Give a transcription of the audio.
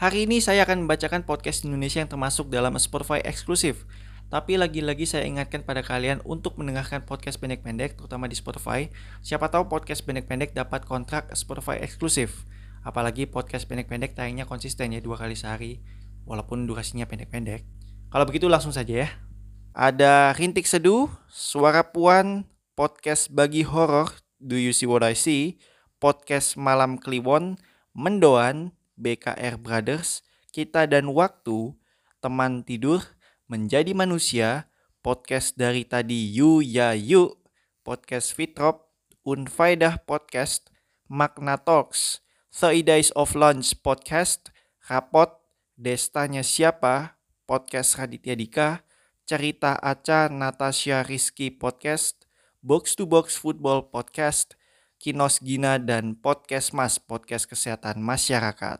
Hari ini saya akan membacakan podcast Indonesia yang termasuk dalam Spotify eksklusif. Tapi lagi-lagi saya ingatkan pada kalian untuk mendengarkan podcast pendek-pendek, terutama di Spotify. Siapa tahu podcast pendek-pendek dapat kontrak Spotify eksklusif. Apalagi podcast pendek-pendek tayangnya konsisten ya dua kali sehari, walaupun durasinya pendek-pendek. Kalau begitu langsung saja ya. Ada Rintik Seduh, Suara Puan, Podcast Bagi Horor, Do You See What I See, Podcast Malam Kliwon, Mendoan, BKR Brothers, Kita dan Waktu, Teman Tidur, Menjadi Manusia, podcast dari tadi Yu Ya Yu, podcast Fitrop, Unfaidah Podcast, Magna Talks, 30 Days of Lunch Podcast, Rapot, Destanya Siapa, Podcast Raditya Dika, Cerita Aca Natasha Rizky Podcast, Box to Box Football Podcast, Kinos Gina dan Podcast Mas, Podcast Kesehatan Masyarakat.